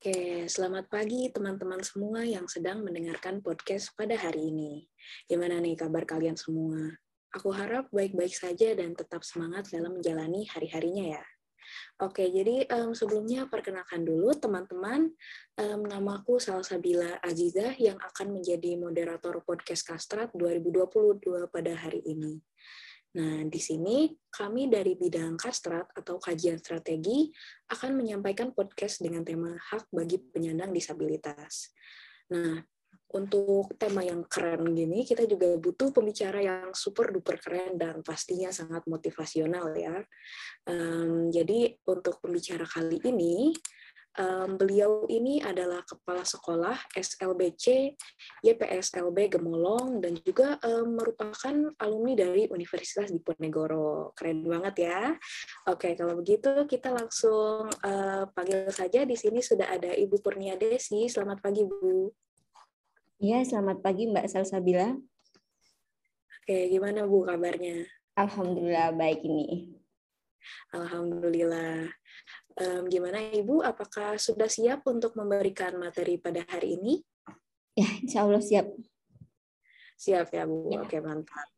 Oke, selamat pagi teman-teman semua yang sedang mendengarkan podcast pada hari ini. Gimana nih kabar kalian semua? Aku harap baik-baik saja dan tetap semangat dalam menjalani hari-harinya ya. Oke, jadi um, sebelumnya perkenalkan dulu teman-teman, um, namaku Salsabila Azizah yang akan menjadi moderator podcast Kastrat 2022 pada hari ini. Nah, di sini kami dari bidang kastrat atau kajian strategi akan menyampaikan podcast dengan tema hak bagi penyandang disabilitas. Nah, untuk tema yang keren gini, kita juga butuh pembicara yang super duper keren dan pastinya sangat motivasional ya. Um, jadi untuk pembicara kali ini, Um, beliau ini adalah kepala sekolah SLBC YPSLB Gemolong dan juga um, merupakan alumni dari Universitas Diponegoro. Keren banget ya. Oke, kalau begitu kita langsung uh, panggil saja. Di sini sudah ada Ibu Purnia Desi. Selamat pagi, Bu. Iya, selamat pagi Mbak Salsabila. Oke, gimana Bu kabarnya? Alhamdulillah baik ini. Alhamdulillah. Um, gimana Ibu? Apakah sudah siap untuk memberikan materi pada hari ini? Ya, insya Allah siap. Siap ya Bu. Ya. Oke mantap.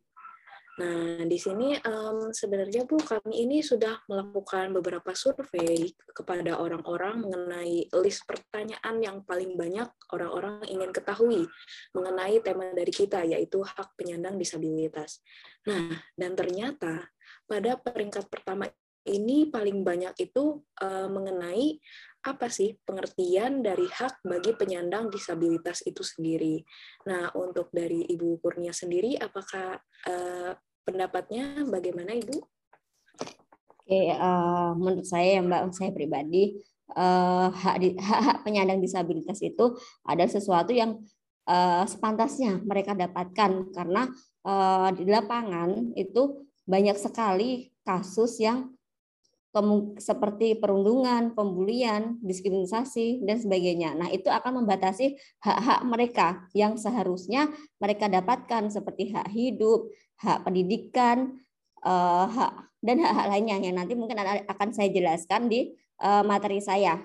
Nah, di sini um, sebenarnya Bu, kami ini sudah melakukan beberapa survei kepada orang-orang mengenai list pertanyaan yang paling banyak orang-orang ingin ketahui mengenai tema dari kita, yaitu hak penyandang disabilitas. Nah, dan ternyata pada peringkat pertama ini paling banyak itu uh, mengenai apa sih pengertian dari hak bagi penyandang disabilitas itu sendiri. Nah, untuk dari Ibu Kurnia sendiri, apakah uh, pendapatnya bagaimana Ibu? Oke, uh, menurut saya ya Mbak, saya pribadi uh, hak, di, hak hak penyandang disabilitas itu ada sesuatu yang uh, sepantasnya mereka dapatkan karena uh, di lapangan itu banyak sekali kasus yang seperti perundungan, pembulian, diskriminasi, dan sebagainya. Nah, itu akan membatasi hak-hak mereka yang seharusnya mereka dapatkan seperti hak hidup, hak pendidikan, eh, hak dan hak-hak lainnya yang nanti mungkin akan saya jelaskan di eh, materi saya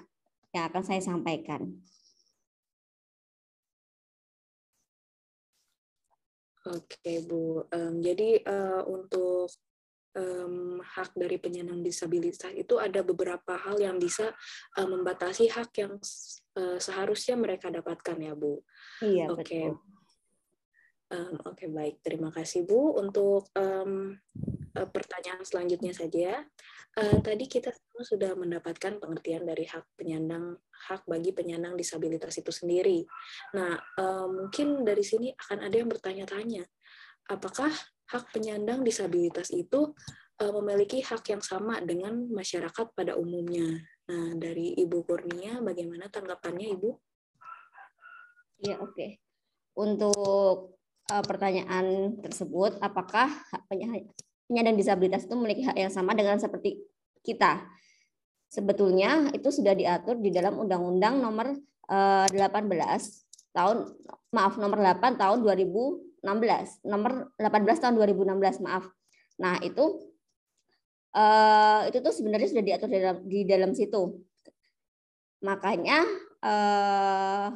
yang akan saya sampaikan. Oke Bu, jadi uh, untuk um, hak dari penyandang disabilitas itu ada beberapa hal yang bisa uh, membatasi hak yang uh, seharusnya mereka dapatkan ya Bu. Iya Oke. Okay. Um, Oke okay, baik, terima kasih Bu untuk um, uh, pertanyaan selanjutnya saja. Uh, tadi kita semua sudah mendapatkan pengertian dari hak penyandang hak bagi penyandang disabilitas itu sendiri. Nah uh, mungkin dari sini akan ada yang bertanya-tanya, apakah hak penyandang disabilitas itu uh, memiliki hak yang sama dengan masyarakat pada umumnya. Nah, dari Ibu Kurnia, bagaimana tanggapannya, Ibu? Ya, oke. Okay. Untuk uh, pertanyaan tersebut, apakah hak penyandang disabilitas itu memiliki hak yang sama dengan seperti kita? Sebetulnya itu sudah diatur di dalam Undang-Undang Nomor uh, eh, 18 tahun maaf nomor 8 tahun 2000 16 nomor 18 tahun 2016 maaf. Nah itu uh, itu tuh sebenarnya sudah diatur di dalam, situ. Makanya uh,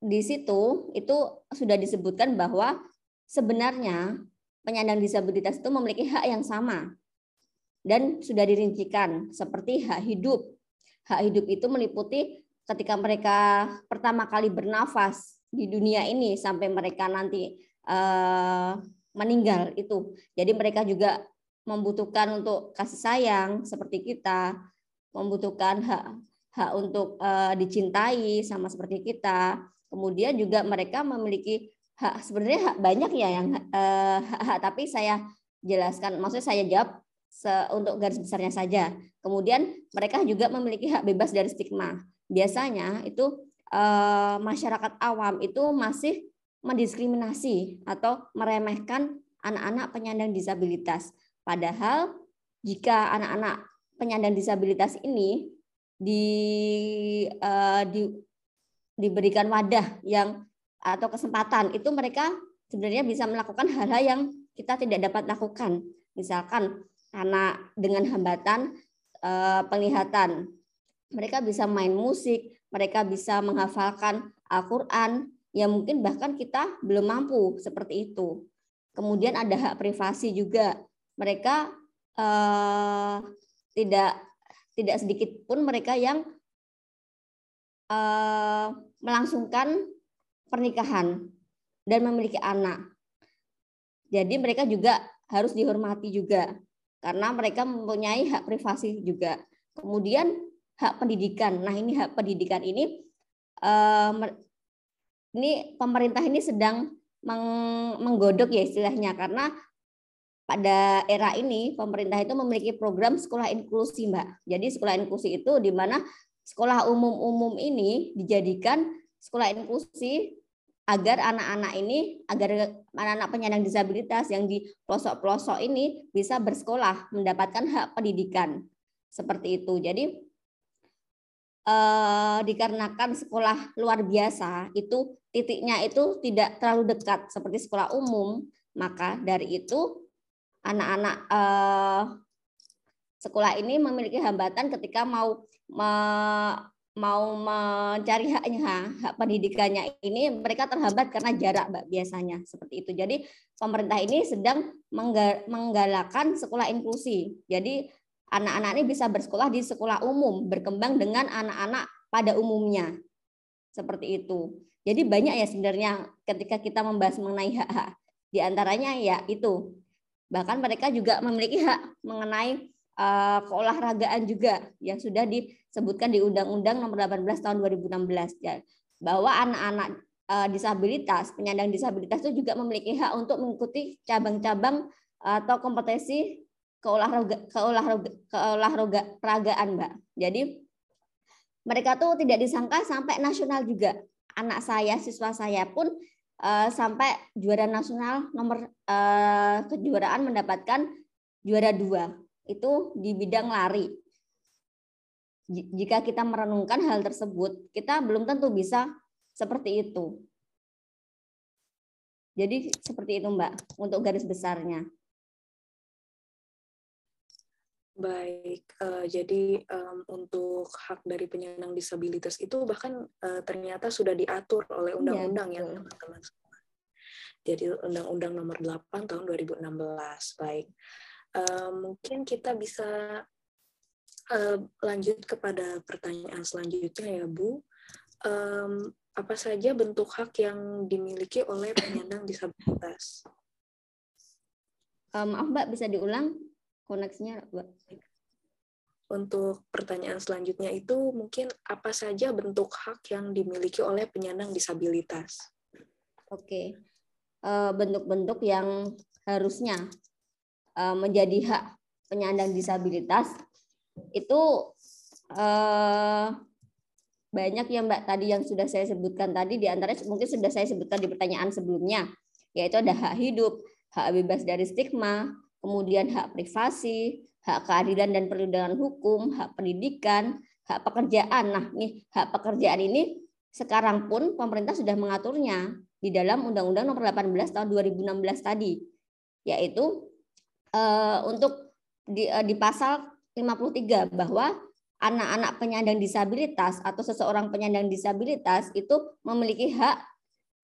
di situ itu sudah disebutkan bahwa sebenarnya penyandang disabilitas itu memiliki hak yang sama dan sudah dirincikan seperti hak hidup. Hak hidup itu meliputi ketika mereka pertama kali bernafas di dunia ini sampai mereka nanti uh, meninggal itu. Jadi mereka juga membutuhkan untuk kasih sayang seperti kita, membutuhkan hak hak untuk uh, dicintai sama seperti kita. Kemudian juga mereka memiliki hak sebenarnya hak banyak ya yang uh, hak, hak tapi saya jelaskan maksudnya saya jawab se, untuk garis besarnya saja. Kemudian mereka juga memiliki hak bebas dari stigma. Biasanya itu Eh, masyarakat awam itu masih mendiskriminasi atau meremehkan anak-anak penyandang disabilitas. Padahal jika anak-anak penyandang disabilitas ini di, uh, di diberikan wadah yang atau kesempatan itu mereka sebenarnya bisa melakukan hal-hal yang kita tidak dapat lakukan. Misalkan anak dengan hambatan uh, penglihatan mereka bisa main musik, mereka bisa menghafalkan Al-Qur'an yang mungkin bahkan kita belum mampu seperti itu. Kemudian ada hak privasi juga. Mereka uh, tidak tidak sedikit pun mereka yang uh, melangsungkan pernikahan dan memiliki anak. Jadi mereka juga harus dihormati juga karena mereka mempunyai hak privasi juga. Kemudian hak pendidikan. Nah ini hak pendidikan ini uh, ini pemerintah ini sedang menggodok ya istilahnya karena pada era ini pemerintah itu memiliki program sekolah inklusi, Mbak. Jadi sekolah inklusi itu di mana sekolah umum-umum ini dijadikan sekolah inklusi agar anak-anak ini, agar anak-anak penyandang disabilitas yang di pelosok-pelosok ini bisa bersekolah, mendapatkan hak pendidikan. Seperti itu. Jadi eh, dikarenakan sekolah luar biasa itu titiknya itu tidak terlalu dekat seperti sekolah umum, maka dari itu anak-anak eh, sekolah ini memiliki hambatan ketika mau me, mau mencari haknya hak pendidikannya ini mereka terhambat karena jarak mbak biasanya. Seperti itu. Jadi pemerintah ini sedang menggalakkan sekolah inklusi. Jadi anak-anak ini bisa bersekolah di sekolah umum berkembang dengan anak-anak pada umumnya. Seperti itu. Jadi banyak ya sebenarnya ketika kita membahas mengenai hak-hak. Di antaranya ya itu. Bahkan mereka juga memiliki hak mengenai uh, keolahragaan juga yang sudah disebutkan di Undang-Undang Nomor 18 Tahun 2016 ya, bahwa anak-anak uh, disabilitas, penyandang disabilitas itu juga memiliki hak untuk mengikuti cabang-cabang atau kompetisi keolahraga keolahraga keolahraga peragaan, Mbak. Jadi mereka tuh tidak disangka sampai nasional juga. Anak saya, siswa saya pun uh, sampai juara nasional nomor uh, kejuaraan mendapatkan juara dua itu di bidang lari. Jika kita merenungkan hal tersebut, kita belum tentu bisa seperti itu. Jadi seperti itu Mbak, untuk garis besarnya. Baik, uh, jadi um, untuk hak dari penyandang disabilitas itu bahkan uh, ternyata sudah diatur oleh iya, undang-undang ya, teman-teman semua. Jadi Undang-Undang Nomor 8 Tahun 2016. Baik, uh, mungkin kita bisa uh, lanjut kepada pertanyaan selanjutnya ya, Bu. Um, apa saja bentuk hak yang dimiliki oleh penyandang disabilitas? Um, maaf Mbak, bisa diulang? Koneksinya untuk pertanyaan selanjutnya itu mungkin apa saja bentuk hak yang dimiliki oleh penyandang disabilitas? Oke, eh, bentuk-bentuk yang harusnya eh, menjadi hak penyandang disabilitas itu eh, banyak ya Mbak tadi yang sudah saya sebutkan tadi di antaranya mungkin sudah saya sebutkan di pertanyaan sebelumnya yaitu ada hak hidup, hak bebas dari stigma, kemudian hak privasi, hak keadilan dan perlindungan hukum, hak pendidikan, hak pekerjaan. Nah, nih hak pekerjaan ini sekarang pun pemerintah sudah mengaturnya di dalam Undang-Undang Nomor 18 Tahun 2016 tadi, yaitu uh, untuk di, uh, di pasal 53 bahwa anak-anak penyandang disabilitas atau seseorang penyandang disabilitas itu memiliki hak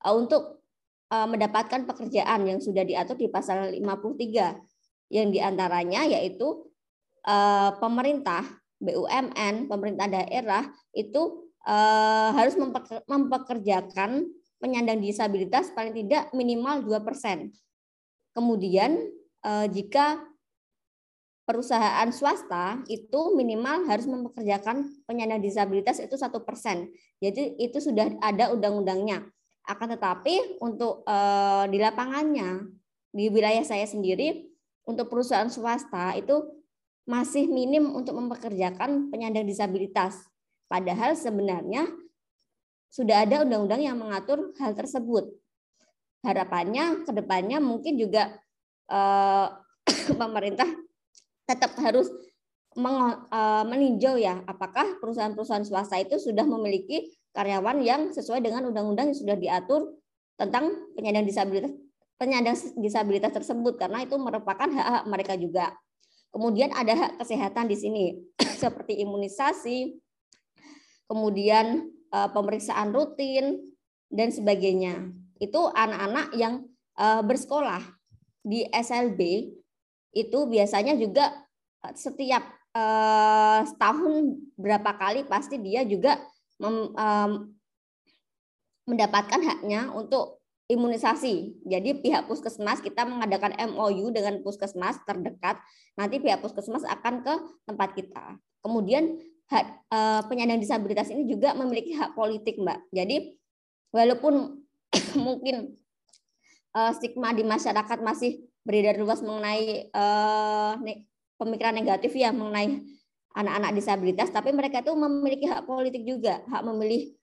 uh, untuk mendapatkan pekerjaan yang sudah diatur di pasal 53 yang di antaranya yaitu uh, pemerintah BUMN, pemerintah daerah itu uh, harus mempekerjakan penyandang disabilitas paling tidak minimal 2%. Kemudian uh, jika perusahaan swasta itu minimal harus mempekerjakan penyandang disabilitas itu satu persen. Jadi itu sudah ada undang-undangnya. Akan tetapi untuk di lapangannya di wilayah saya sendiri untuk perusahaan swasta itu masih minim untuk mempekerjakan penyandang disabilitas. Padahal sebenarnya sudah ada undang-undang yang mengatur hal tersebut. Harapannya ke depannya mungkin juga eh, pemerintah tetap harus eh, meninjau ya apakah perusahaan-perusahaan swasta itu sudah memiliki karyawan yang sesuai dengan undang-undang yang sudah diatur tentang penyandang disabilitas penyandang disabilitas tersebut karena itu merupakan hak-hak mereka juga. Kemudian ada hak kesehatan di sini seperti imunisasi, kemudian uh, pemeriksaan rutin dan sebagainya. Itu anak-anak yang uh, bersekolah di SLB itu biasanya juga setiap uh, setahun berapa kali pasti dia juga mendapatkan haknya untuk imunisasi. Jadi pihak puskesmas kita mengadakan MOU dengan puskesmas terdekat. Nanti pihak puskesmas akan ke tempat kita. Kemudian hak uh, penyandang disabilitas ini juga memiliki hak politik, Mbak. Jadi walaupun mungkin uh, stigma di masyarakat masih beredar luas mengenai ne pemikiran negatif ya mengenai anak-anak disabilitas, tapi mereka itu memiliki hak politik juga, hak memilih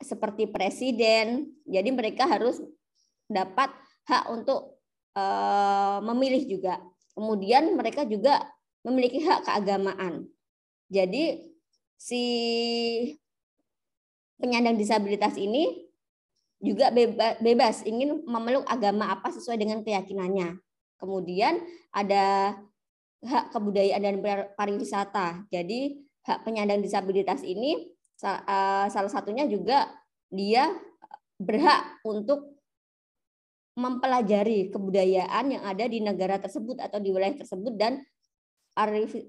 seperti presiden. Jadi mereka harus dapat hak untuk uh, memilih juga. Kemudian mereka juga memiliki hak keagamaan. Jadi si penyandang disabilitas ini juga bebas, ingin memeluk agama apa sesuai dengan keyakinannya. Kemudian ada hak kebudayaan dan pariwisata. Jadi hak penyandang disabilitas ini eh, salah satunya juga dia berhak untuk mempelajari kebudayaan yang ada di negara tersebut atau di wilayah tersebut dan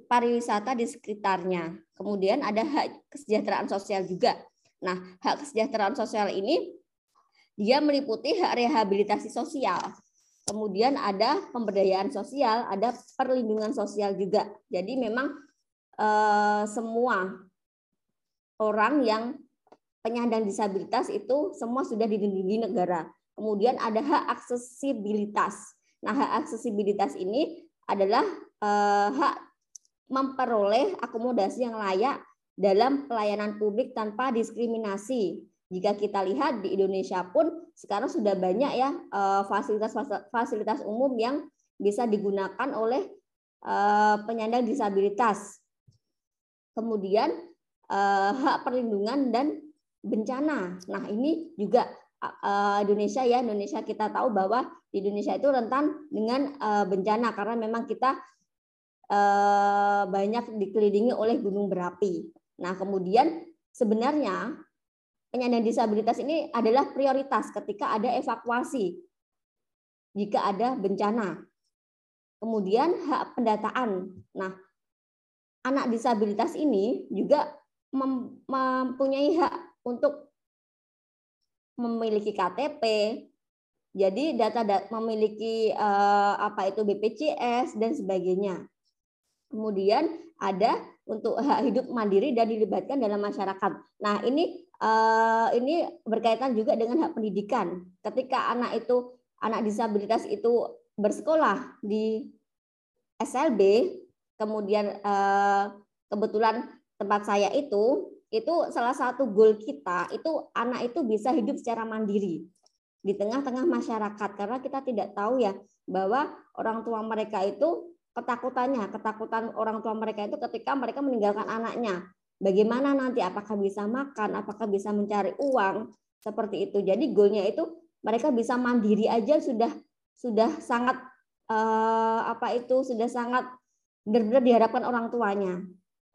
pariwisata di sekitarnya. Kemudian ada hak kesejahteraan sosial juga. Nah, hak kesejahteraan sosial ini dia meliputi hak rehabilitasi sosial. Kemudian ada pemberdayaan sosial, ada perlindungan sosial juga. Jadi memang eh, semua orang yang penyandang disabilitas itu semua sudah dilindungi negara. Kemudian ada hak aksesibilitas. Nah, hak aksesibilitas ini adalah eh, hak memperoleh akomodasi yang layak dalam pelayanan publik tanpa diskriminasi jika kita lihat di Indonesia pun sekarang sudah banyak ya eh, fasilitas-fasilitas umum yang bisa digunakan oleh eh, penyandang disabilitas. Kemudian eh, hak perlindungan dan bencana. Nah, ini juga Indonesia ya, Indonesia kita tahu bahwa di Indonesia itu rentan dengan bencana karena memang kita banyak dikelilingi oleh gunung berapi. Nah, kemudian sebenarnya penyandang disabilitas ini adalah prioritas ketika ada evakuasi jika ada bencana. Kemudian hak pendataan. Nah, anak disabilitas ini juga mempunyai hak untuk memiliki KTP. Jadi data, data memiliki eh, apa itu BPJS dan sebagainya. Kemudian ada untuk hak hidup mandiri dan dilibatkan dalam masyarakat. Nah, ini uh, ini berkaitan juga dengan hak pendidikan. Ketika anak itu anak disabilitas itu bersekolah di SLB, kemudian uh, kebetulan tempat saya itu itu salah satu goal kita itu anak itu bisa hidup secara mandiri di tengah-tengah masyarakat. Karena kita tidak tahu ya bahwa orang tua mereka itu ketakutannya ketakutan orang tua mereka itu ketika mereka meninggalkan anaknya. Bagaimana nanti? Apakah bisa makan, apakah bisa mencari uang? Seperti itu. Jadi goalnya itu mereka bisa mandiri aja sudah sudah sangat uh, apa itu sudah sangat benar-benar diharapkan orang tuanya.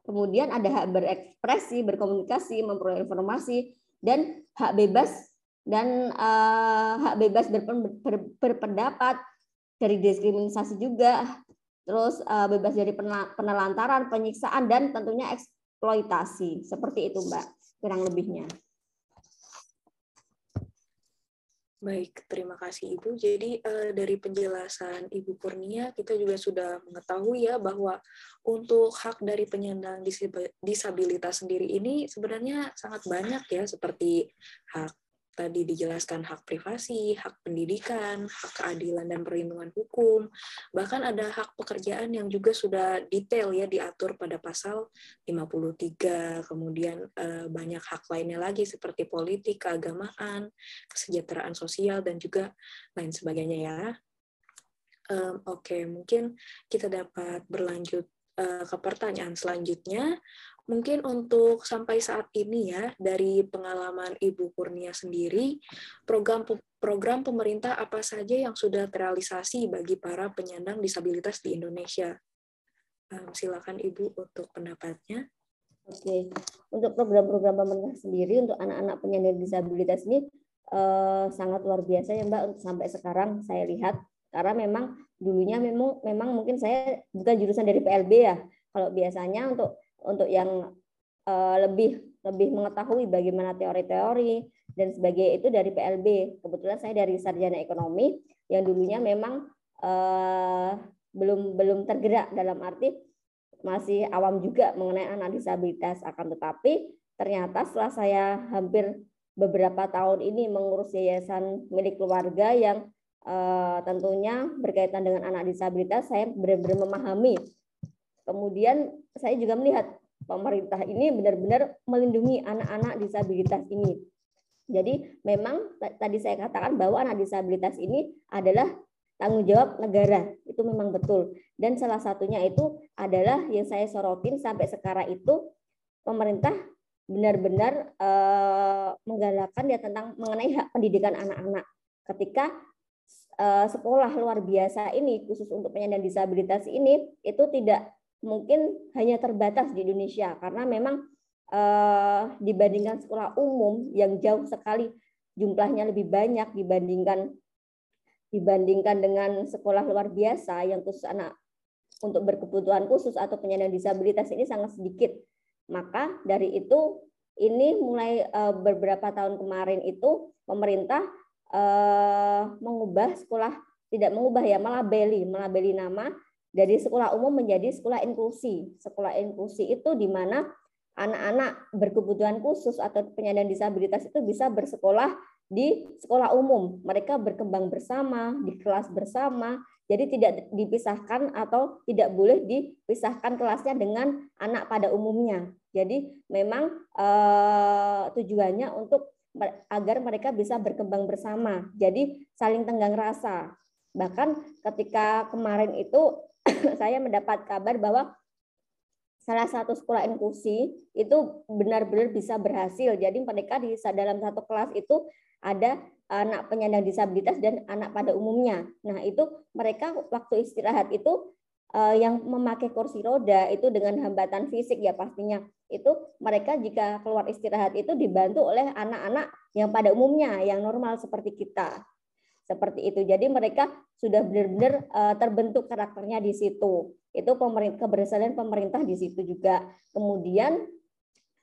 Kemudian ada hak berekspresi, berkomunikasi, memperoleh informasi dan hak bebas dan uh, hak bebas berpendapat dari diskriminasi juga terus uh, bebas dari penelantaran, penyiksaan dan tentunya eksploitasi. Seperti itu, Mbak, kurang lebihnya. Baik, terima kasih Ibu. Jadi uh, dari penjelasan Ibu Kurnia, kita juga sudah mengetahui ya bahwa untuk hak dari penyandang disabilitas sendiri ini sebenarnya sangat banyak ya, seperti hak tadi dijelaskan hak privasi, hak pendidikan, hak keadilan dan perlindungan hukum, bahkan ada hak pekerjaan yang juga sudah detail ya diatur pada pasal 53, kemudian eh, banyak hak lainnya lagi seperti politik, keagamaan, kesejahteraan sosial dan juga lain sebagainya ya. Um, Oke, okay, mungkin kita dapat berlanjut uh, ke pertanyaan selanjutnya. Mungkin untuk sampai saat ini ya, dari pengalaman Ibu Kurnia sendiri, program program pemerintah apa saja yang sudah terrealisasi bagi para penyandang disabilitas di Indonesia? silakan Ibu untuk pendapatnya. Oke, untuk program-program pemerintah sendiri untuk anak-anak penyandang disabilitas ini eh, sangat luar biasa ya Mbak untuk sampai sekarang saya lihat karena memang dulunya memang memang mungkin saya bukan jurusan dari PLB ya. Kalau biasanya untuk untuk yang eh, lebih lebih mengetahui bagaimana teori-teori dan sebagainya itu dari PLB. Kebetulan saya dari sarjana ekonomi yang dulunya memang eh, belum belum tergerak dalam arti masih awam juga mengenai anak disabilitas akan tetapi ternyata setelah saya hampir beberapa tahun ini mengurus yayasan milik keluarga yang uh, tentunya berkaitan dengan anak disabilitas saya benar-benar memahami kemudian saya juga melihat pemerintah ini benar-benar melindungi anak-anak disabilitas ini. Jadi memang tadi saya katakan bahwa anak disabilitas ini adalah tanggung jawab negara. Itu memang betul. Dan salah satunya itu adalah yang saya sorotin sampai sekarang itu pemerintah benar-benar uh, menggalakkan ya tentang mengenai hak pendidikan anak-anak. Ketika uh, sekolah luar biasa ini khusus untuk penyandang disabilitas ini itu tidak mungkin hanya terbatas di Indonesia karena memang uh, dibandingkan sekolah umum yang jauh sekali jumlahnya lebih banyak dibandingkan dibandingkan dengan sekolah luar biasa yang khusus anak untuk berkebutuhan khusus atau penyandang disabilitas ini sangat sedikit. Maka dari itu ini mulai uh, beberapa tahun kemarin itu pemerintah uh, mengubah sekolah tidak mengubah ya melabeli melabeli nama dari sekolah umum menjadi sekolah inklusi. Sekolah inklusi itu di mana anak-anak berkebutuhan khusus atau penyandang disabilitas itu bisa bersekolah di sekolah umum. Mereka berkembang bersama, di kelas bersama, jadi tidak dipisahkan atau tidak boleh dipisahkan kelasnya dengan anak pada umumnya. Jadi memang eh, tujuannya untuk agar mereka bisa berkembang bersama. Jadi saling tenggang rasa. Bahkan ketika kemarin itu saya mendapat kabar bahwa salah satu sekolah inklusi itu benar-benar bisa berhasil. Jadi mereka di dalam satu kelas itu ada anak penyandang disabilitas dan anak pada umumnya. Nah, itu mereka waktu istirahat itu uh, yang memakai kursi roda itu dengan hambatan fisik ya pastinya. Itu mereka jika keluar istirahat itu dibantu oleh anak-anak yang pada umumnya yang normal seperti kita. Seperti itu. Jadi mereka sudah benar-benar uh, terbentuk karakternya di situ. Itu pemerintah keberhasilan pemerintah di situ juga. Kemudian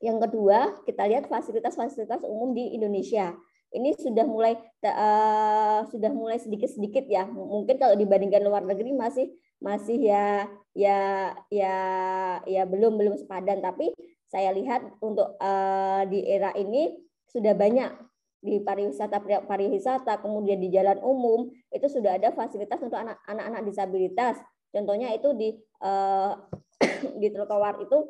yang kedua, kita lihat fasilitas-fasilitas umum di Indonesia ini sudah mulai uh, sudah mulai sedikit-sedikit ya. Mungkin kalau dibandingkan luar negeri masih masih ya ya ya ya belum belum sepadan tapi saya lihat untuk uh, di era ini sudah banyak di pariwisata pariwisata kemudian di jalan umum itu sudah ada fasilitas untuk anak-anak disabilitas. Contohnya itu di uh, di trotoar itu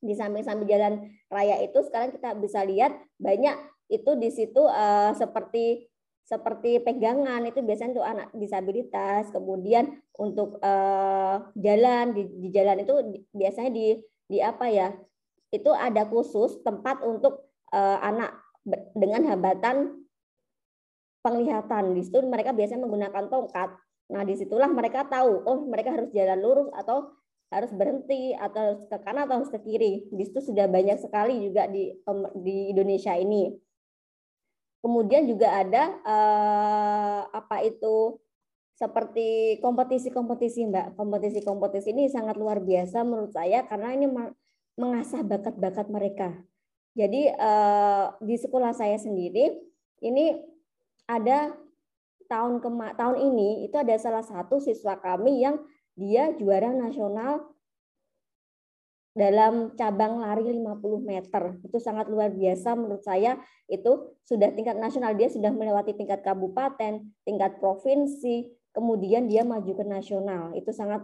di samping-samping jalan raya itu sekarang kita bisa lihat banyak itu di situ uh, seperti seperti pegangan. Itu biasanya untuk anak disabilitas. Kemudian untuk uh, jalan di, di jalan itu biasanya di di apa ya itu ada khusus tempat untuk uh, anak dengan hambatan penglihatan di situ mereka biasanya menggunakan tongkat nah di situlah mereka tahu oh mereka harus jalan lurus atau harus berhenti atau ke kanan atau harus ke kiri di situ sudah banyak sekali juga di di Indonesia ini Kemudian juga ada eh, apa itu seperti kompetisi-kompetisi Mbak. Kompetisi-kompetisi ini sangat luar biasa menurut saya karena ini mengasah bakat-bakat mereka. Jadi eh, di sekolah saya sendiri ini ada tahun kema tahun ini itu ada salah satu siswa kami yang dia juara nasional dalam cabang lari 50 meter. Itu sangat luar biasa menurut saya. Itu sudah tingkat nasional, dia sudah melewati tingkat kabupaten, tingkat provinsi, kemudian dia maju ke nasional. Itu sangat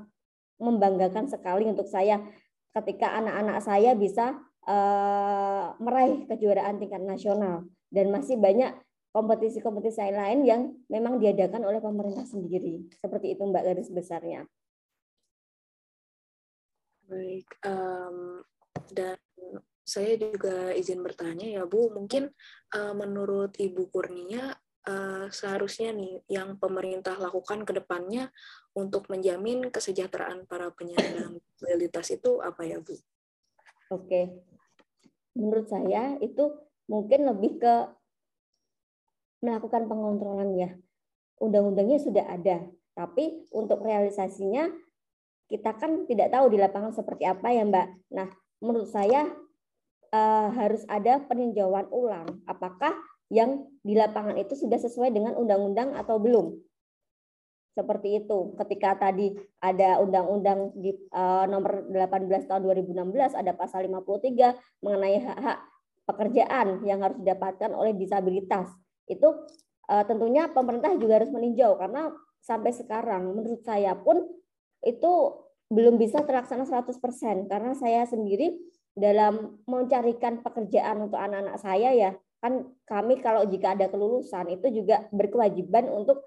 membanggakan sekali untuk saya ketika anak-anak saya bisa uh, meraih kejuaraan tingkat nasional dan masih banyak kompetisi-kompetisi lain yang memang diadakan oleh pemerintah sendiri. Seperti itu Mbak garis besarnya. Baik, um, dan saya juga izin bertanya ya Bu, mungkin uh, menurut Ibu Kurnia uh, seharusnya nih yang pemerintah lakukan ke depannya untuk menjamin kesejahteraan para penyandang disabilitas itu apa ya Bu? Oke. Menurut saya itu mungkin lebih ke melakukan pengontrolan ya. Undang-undangnya sudah ada, tapi untuk realisasinya kita kan tidak tahu di lapangan seperti apa ya Mbak. Nah, menurut saya eh, harus ada peninjauan ulang. Apakah yang di lapangan itu sudah sesuai dengan undang-undang atau belum? Seperti itu. Ketika tadi ada undang-undang di uh, nomor 18 tahun 2016 ada pasal 53 mengenai hak-hak pekerjaan yang harus didapatkan oleh disabilitas. Itu uh, tentunya pemerintah juga harus meninjau karena sampai sekarang menurut saya pun itu belum bisa terlaksana 100% karena saya sendiri dalam mencarikan pekerjaan untuk anak-anak saya ya kan kami kalau jika ada kelulusan itu juga berkewajiban untuk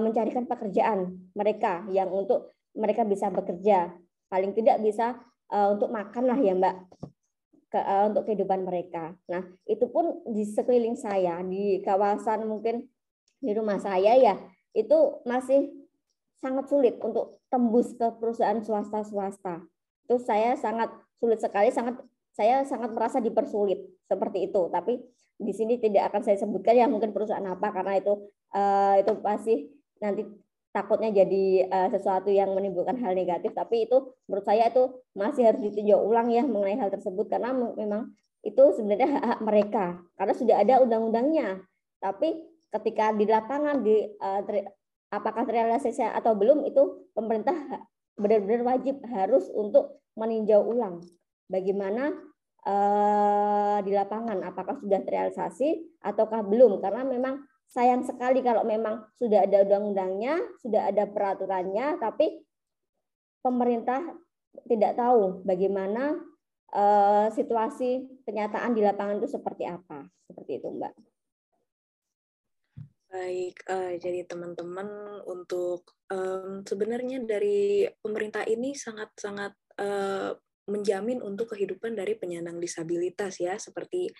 mencarikan pekerjaan mereka yang untuk mereka bisa bekerja paling tidak bisa uh, untuk makan lah ya mbak ke, uh, untuk kehidupan mereka. Nah itu pun di sekeliling saya di kawasan mungkin di rumah saya ya itu masih sangat sulit untuk tembus ke perusahaan swasta swasta. Terus saya sangat sulit sekali sangat saya sangat merasa dipersulit seperti itu. Tapi di sini tidak akan saya sebutkan ya mungkin perusahaan apa karena itu uh, itu pasti nanti takutnya jadi uh, sesuatu yang menimbulkan hal negatif. Tapi itu menurut saya itu masih harus ditinjau ulang ya mengenai hal tersebut karena memang itu sebenarnya hak, -hak mereka karena sudah ada undang-undangnya. Tapi ketika di lapangan di uh, ter, apakah terrealisasi atau belum itu pemerintah benar-benar wajib harus untuk meninjau ulang bagaimana uh, di lapangan apakah sudah terrealisasi ataukah belum karena memang sayang sekali kalau memang sudah ada undang-undangnya, sudah ada peraturannya, tapi pemerintah tidak tahu bagaimana uh, situasi kenyataan di lapangan itu seperti apa. Seperti itu, Mbak. Baik, uh, jadi teman-teman untuk um, sebenarnya dari pemerintah ini sangat-sangat uh, menjamin untuk kehidupan dari penyandang disabilitas ya seperti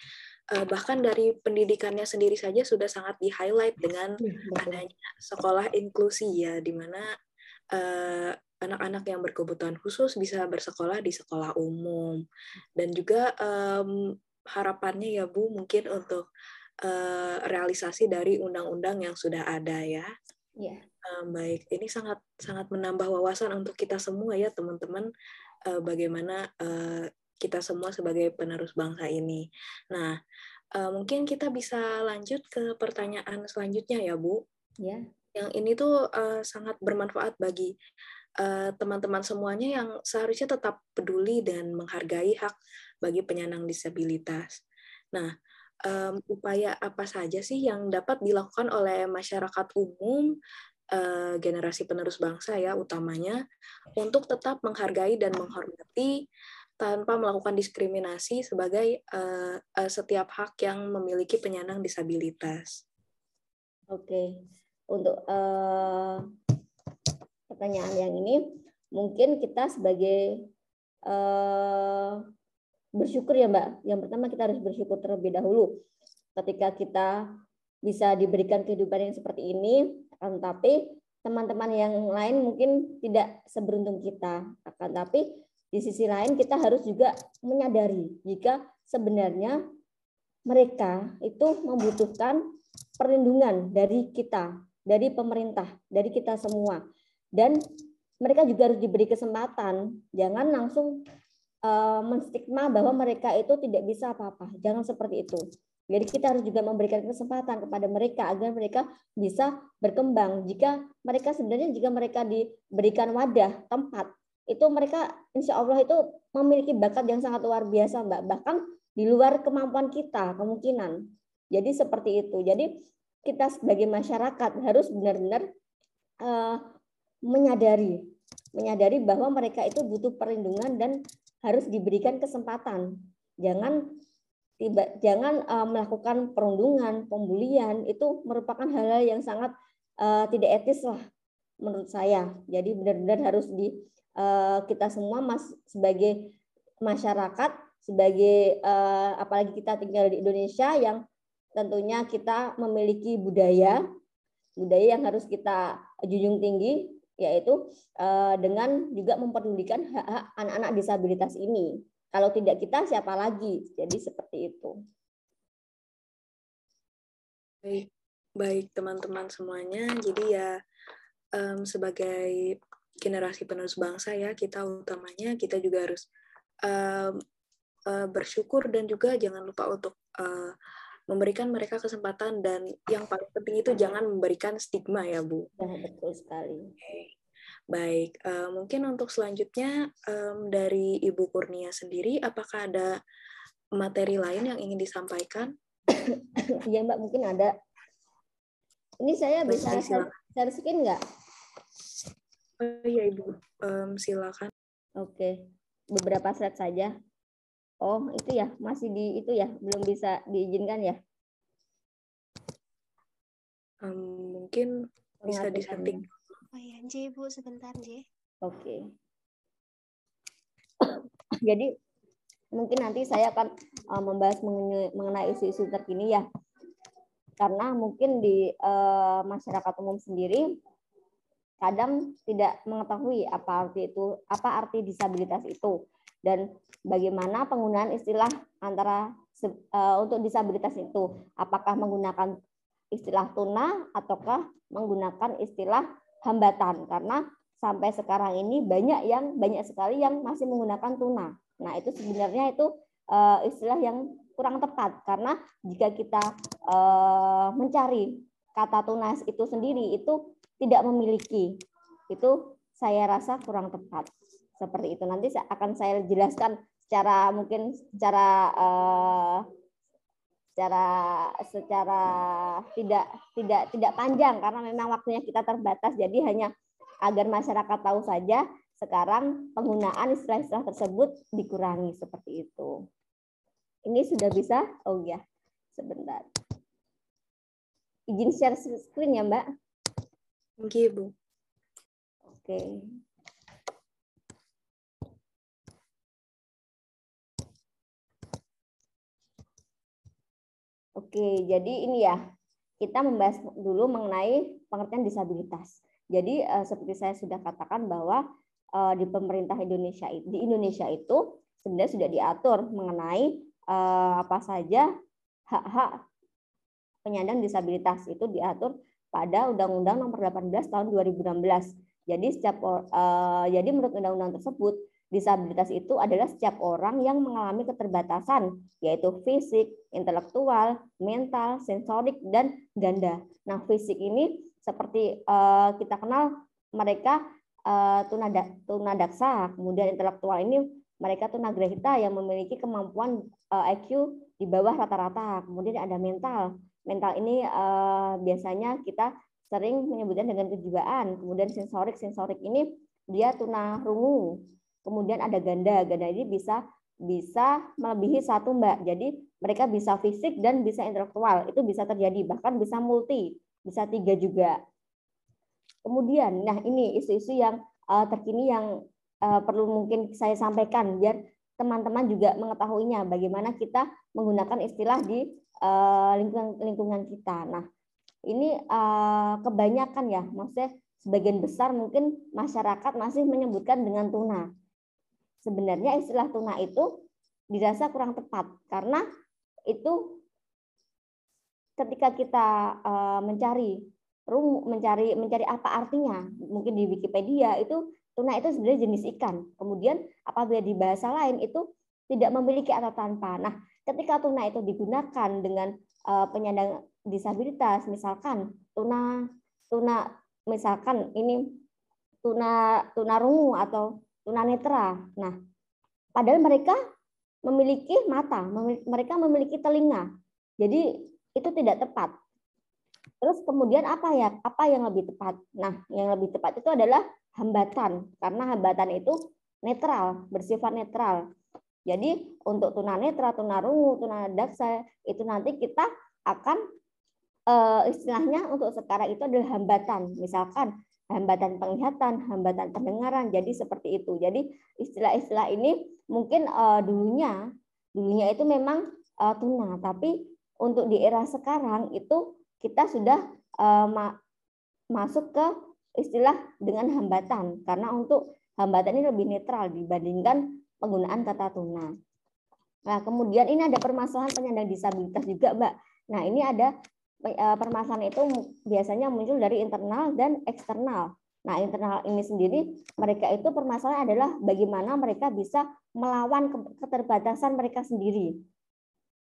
uh, bahkan dari pendidikannya sendiri saja sudah sangat di highlight dengan iya, adanya sekolah inklusi ya di mana uh, anak-anak yang berkebutuhan khusus bisa bersekolah di sekolah umum dan juga um, harapannya ya Bu mungkin untuk uh, realisasi dari undang-undang yang sudah ada ya. Yeah. Um, baik, ini sangat sangat menambah wawasan untuk kita semua ya teman-teman uh, bagaimana uh, kita semua sebagai penerus bangsa ini. Nah, uh, mungkin kita bisa lanjut ke pertanyaan selanjutnya ya, Bu. Ya. Yang ini tuh uh, sangat bermanfaat bagi teman-teman uh, semuanya yang seharusnya tetap peduli dan menghargai hak bagi penyandang disabilitas. Nah, um, upaya apa saja sih yang dapat dilakukan oleh masyarakat umum uh, generasi penerus bangsa ya utamanya untuk tetap menghargai dan menghormati tanpa melakukan diskriminasi sebagai uh, uh, setiap hak yang memiliki penyandang disabilitas. Oke, untuk uh, pertanyaan yang ini mungkin kita sebagai uh, bersyukur ya Mbak. Yang pertama kita harus bersyukur terlebih dahulu ketika kita bisa diberikan kehidupan yang seperti ini akan tapi teman-teman yang lain mungkin tidak seberuntung kita. Akan tapi di sisi lain kita harus juga menyadari jika sebenarnya mereka itu membutuhkan perlindungan dari kita, dari pemerintah, dari kita semua. Dan mereka juga harus diberi kesempatan, jangan langsung uh, menstigma bahwa mereka itu tidak bisa apa-apa. Jangan seperti itu. Jadi kita harus juga memberikan kesempatan kepada mereka agar mereka bisa berkembang. Jika mereka sebenarnya jika mereka diberikan wadah, tempat, itu mereka insya Allah itu memiliki bakat yang sangat luar biasa, Mbak. Bahkan di luar kemampuan kita kemungkinan. Jadi seperti itu. Jadi kita sebagai masyarakat harus benar-benar uh, menyadari, menyadari bahwa mereka itu butuh perlindungan dan harus diberikan kesempatan. Jangan tiba jangan uh, melakukan perundungan, pembulian itu merupakan hal-hal yang sangat uh, tidak etis lah menurut saya. Jadi benar-benar harus di uh, kita semua mas sebagai masyarakat, sebagai uh, apalagi kita tinggal di Indonesia yang tentunya kita memiliki budaya budaya yang harus kita junjung tinggi yaitu uh, dengan juga memperdulikan hak-hak anak-anak disabilitas ini Kalau tidak kita siapa lagi? Jadi seperti itu. Baik, baik teman-teman semuanya. Jadi ya um, sebagai generasi penerus bangsa ya kita utamanya kita juga harus um, uh, bersyukur dan juga jangan lupa untuk uh, memberikan mereka kesempatan dan yang paling penting itu jangan memberikan stigma ya Bu. Ya, betul sekali. Okay. Baik, uh, mungkin untuk selanjutnya um, dari Ibu Kurnia sendiri, apakah ada materi lain yang ingin disampaikan? Iya Mbak, mungkin ada. Ini saya bisa share, share screen nggak? Oh iya Ibu, um, silakan. Oke, beberapa slide saja. Oh, itu ya, masih di itu ya, belum bisa diizinkan ya? Um, mungkin bisa disetting. Oh iya, J, Bu, sebentar, J. Oke. Jadi, mungkin nanti saya akan uh, membahas mengenai isu-isu terkini ya. Karena mungkin di uh, masyarakat umum sendiri kadang tidak mengetahui apa arti itu, apa arti disabilitas itu dan bagaimana penggunaan istilah antara uh, untuk disabilitas itu apakah menggunakan istilah tuna ataukah menggunakan istilah hambatan karena sampai sekarang ini banyak yang banyak sekali yang masih menggunakan tuna. Nah, itu sebenarnya itu uh, istilah yang kurang tepat karena jika kita uh, mencari kata tunas itu sendiri itu tidak memiliki. Itu saya rasa kurang tepat seperti itu. Nanti akan saya jelaskan secara mungkin secara uh, secara secara tidak tidak tidak panjang karena memang waktunya kita terbatas. Jadi hanya agar masyarakat tahu saja sekarang penggunaan istilah-istilah tersebut dikurangi seperti itu. Ini sudah bisa? Oh ya, sebentar. Izin share screen ya, Mbak? Oke, Bu. Oke. Oke, jadi ini ya, kita membahas dulu mengenai pengertian disabilitas. Jadi uh, seperti saya sudah katakan bahwa uh, di pemerintah Indonesia di Indonesia itu sebenarnya sudah diatur mengenai uh, apa saja hak-hak penyandang disabilitas itu diatur pada Undang-Undang Nomor 18 Tahun 2016. Jadi setiap jadi menurut undang-undang tersebut Disabilitas itu adalah setiap orang yang mengalami keterbatasan, yaitu fisik, intelektual, mental, sensorik, dan ganda. Nah, fisik ini seperti uh, kita kenal mereka uh, tunadaksa, kemudian intelektual ini mereka tunagrahita yang memiliki kemampuan uh, eh, IQ di bawah rata-rata. Kemudian ada mental. Mental ini uh, biasanya kita sering menyebutnya dengan kejiwaan. Kemudian sensorik, sensorik ini dia tunarungu kemudian ada ganda. Ganda ini bisa bisa melebihi satu mbak. Jadi mereka bisa fisik dan bisa intelektual. Itu bisa terjadi bahkan bisa multi, bisa tiga juga. Kemudian, nah ini isu-isu yang uh, terkini yang uh, perlu mungkin saya sampaikan biar teman-teman juga mengetahuinya bagaimana kita menggunakan istilah di uh, lingkungan lingkungan kita. Nah, ini uh, kebanyakan ya, maksudnya sebagian besar mungkin masyarakat masih menyebutkan dengan tuna sebenarnya istilah tuna itu dirasa kurang tepat karena itu ketika kita uh, mencari mencari mencari apa artinya mungkin di Wikipedia itu tuna itu sebenarnya jenis ikan. Kemudian apabila di bahasa lain itu tidak memiliki atau tanpa nah ketika tuna itu digunakan dengan uh, penyandang disabilitas misalkan tuna tuna misalkan ini tuna tuna rungu atau tunanetra. Nah, padahal mereka memiliki mata, mereka memiliki telinga. Jadi itu tidak tepat. Terus kemudian apa ya? Apa yang lebih tepat? Nah, yang lebih tepat itu adalah hambatan karena hambatan itu netral, bersifat netral. Jadi untuk tunanetra, tunarungu, tunadaksa itu nanti kita akan uh, istilahnya untuk sekarang itu adalah hambatan. Misalkan hambatan penglihatan, hambatan pendengaran. Jadi seperti itu. Jadi istilah-istilah ini mungkin uh, dulunya dulunya itu memang uh, tuna, tapi untuk di era sekarang itu kita sudah uh, ma masuk ke istilah dengan hambatan karena untuk hambatan ini lebih netral dibandingkan penggunaan kata tuna. Nah, kemudian ini ada permasalahan penyandang disabilitas juga, Mbak. Nah, ini ada eh, permasalahan itu biasanya muncul dari internal dan eksternal. Nah, internal ini sendiri mereka itu permasalahan adalah bagaimana mereka bisa melawan keterbatasan mereka sendiri.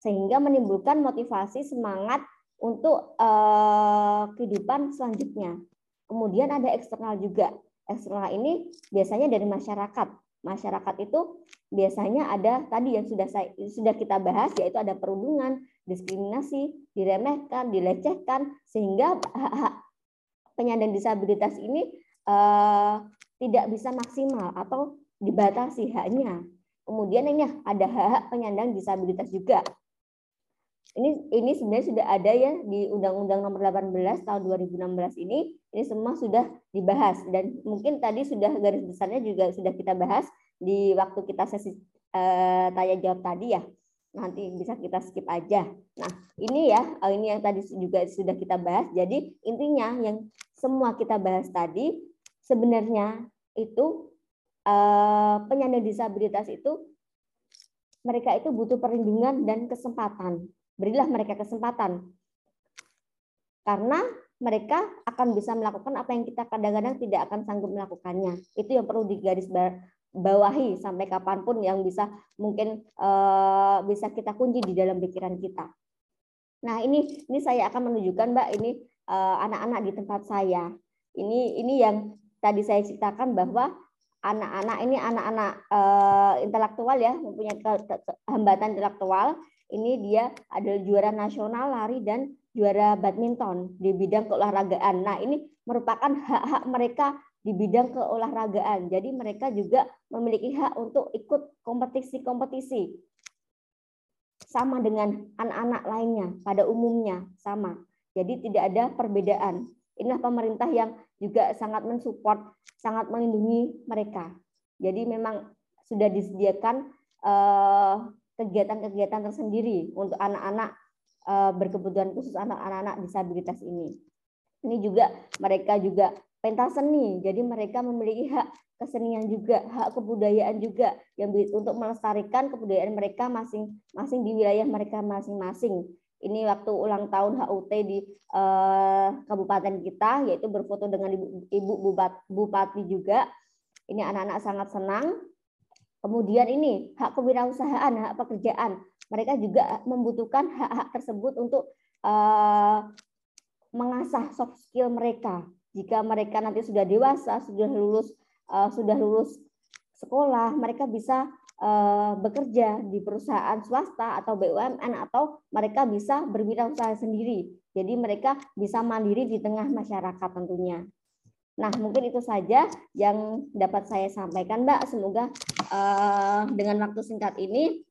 Sehingga menimbulkan motivasi semangat untuk uh, kehidupan selanjutnya. Kemudian ada eksternal juga. Eksternal ini biasanya dari masyarakat masyarakat itu biasanya ada tadi yang sudah saya sudah kita bahas yaitu ada perundungan, diskriminasi, diremehkan, dilecehkan sehingga penyandang disabilitas ini uh, tidak bisa maksimal atau dibatasi haknya. Kemudian ini ada hak-hak penyandang disabilitas juga. Ini ini sebenarnya sudah ada ya di Undang-Undang Nomor 18 tahun 2016 ini ini semua sudah dibahas dan mungkin tadi sudah garis besarnya juga sudah kita bahas di waktu kita sesi uh, tanya jawab tadi ya nanti bisa kita skip aja. Nah ini ya eh, ini yang tadi juga sudah kita bahas. Jadi intinya yang semua kita bahas tadi sebenarnya itu uh, penyandang disabilitas itu mereka itu butuh perlindungan dan kesempatan. Berilah mereka kesempatan karena mereka akan bisa melakukan apa yang kita kadang-kadang tidak akan sanggup melakukannya. Itu yang perlu digaris bawahi sampai kapan pun yang bisa mungkin uh, bisa kita kunci di dalam pikiran kita. Nah ini ini saya akan menunjukkan Mbak ini eh, anak-anak uh, di tempat saya. Ini ini yang tadi saya ceritakan bahwa anak-anak ini anak-anak uh, intelektual ya mempunyai hambatan intelektual. Ini dia adalah juara nasional lari dan juara badminton di bidang keolahragaan. Nah, ini merupakan hak-hak mereka di bidang keolahragaan. Jadi mereka juga memiliki hak untuk ikut kompetisi-kompetisi. Sama dengan anak-anak lainnya pada umumnya sama. Jadi tidak ada perbedaan. Inilah pemerintah yang juga sangat mensupport, sangat melindungi mereka. Jadi memang sudah disediakan eh, kegiatan-kegiatan tersendiri untuk anak-anak Eh, berkebutuhan khusus anak-anak disabilitas ini. Ini juga mereka juga pentas seni, jadi mereka memiliki hak kesenian juga, hak kebudayaan juga yang untuk melestarikan kebudayaan mereka masing-masing di wilayah mereka masing-masing. Ini waktu ulang tahun HUT di eh, kabupaten kita, yaitu berfoto dengan ibu, ibu bupati juga. Ini anak-anak sangat senang. Kemudian ini hak kewirausahaan, hak pekerjaan mereka juga membutuhkan hak-hak tersebut untuk uh, mengasah soft skill mereka. Jika mereka nanti sudah dewasa, sudah lulus uh, sudah lulus sekolah, mereka bisa uh, bekerja di perusahaan swasta atau BUMN atau mereka bisa berwirausaha sendiri. Jadi mereka bisa mandiri di tengah masyarakat tentunya. Nah, mungkin itu saja yang dapat saya sampaikan, Mbak. Semoga uh, dengan waktu singkat ini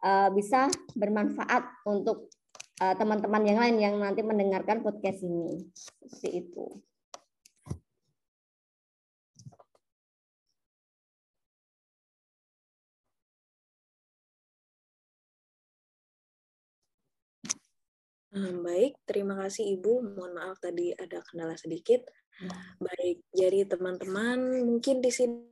uh, bisa bermanfaat untuk teman-teman uh, yang lain yang nanti mendengarkan podcast ini. Seperti itu. Baik, terima kasih Ibu. Mohon maaf tadi ada kendala sedikit. Ya. Baik, jadi teman-teman mungkin di sini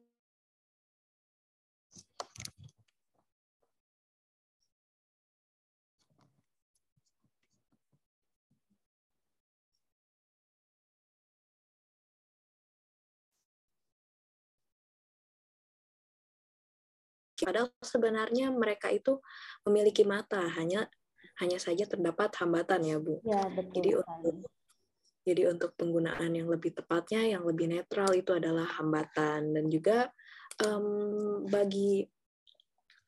Padahal sebenarnya mereka itu memiliki mata, hanya hanya saja terdapat hambatan ya Bu. Ya, betul jadi untuk jadi untuk penggunaan yang lebih tepatnya, yang lebih netral itu adalah hambatan. Dan juga um, bagi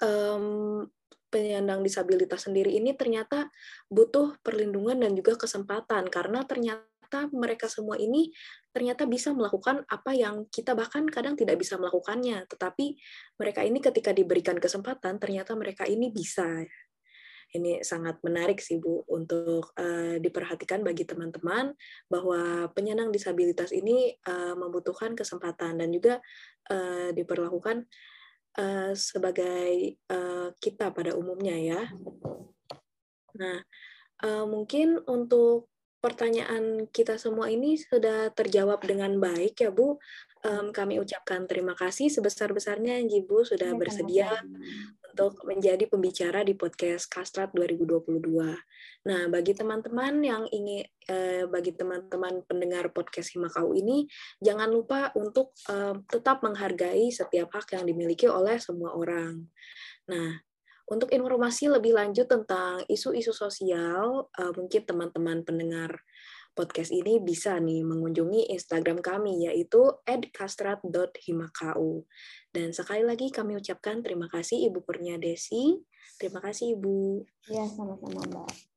um, penyandang disabilitas sendiri ini ternyata butuh perlindungan dan juga kesempatan. Karena ternyata ternyata mereka semua ini ternyata bisa melakukan apa yang kita bahkan kadang tidak bisa melakukannya. Tetapi mereka ini ketika diberikan kesempatan, ternyata mereka ini bisa. Ini sangat menarik sih Bu untuk uh, diperhatikan bagi teman-teman bahwa penyandang disabilitas ini uh, membutuhkan kesempatan dan juga uh, diperlakukan uh, sebagai uh, kita pada umumnya ya. Nah, uh, mungkin untuk pertanyaan kita semua ini sudah terjawab dengan baik ya Bu. um, kami ucapkan terima kasih sebesar-besarnya Jibu sudah Ya, bersedia sama-sama. untuk menjadi pembicara di podcast Kastrat 2022. Nah, bagi teman-teman yang ingin eh, bagi teman-teman pendengar podcast Himakau ini jangan lupa untuk eh, tetap menghargai setiap hak yang dimiliki oleh semua orang. Nah, untuk informasi lebih lanjut tentang isu-isu sosial, eh, mungkin teman-teman pendengar podcast ini bisa nih mengunjungi Instagram kami yaitu @kastrat.himakau. Dan sekali lagi kami ucapkan terima kasih Ibu Kurnia Desi. Terima kasih Ibu. Ya, sama-sama Mbak.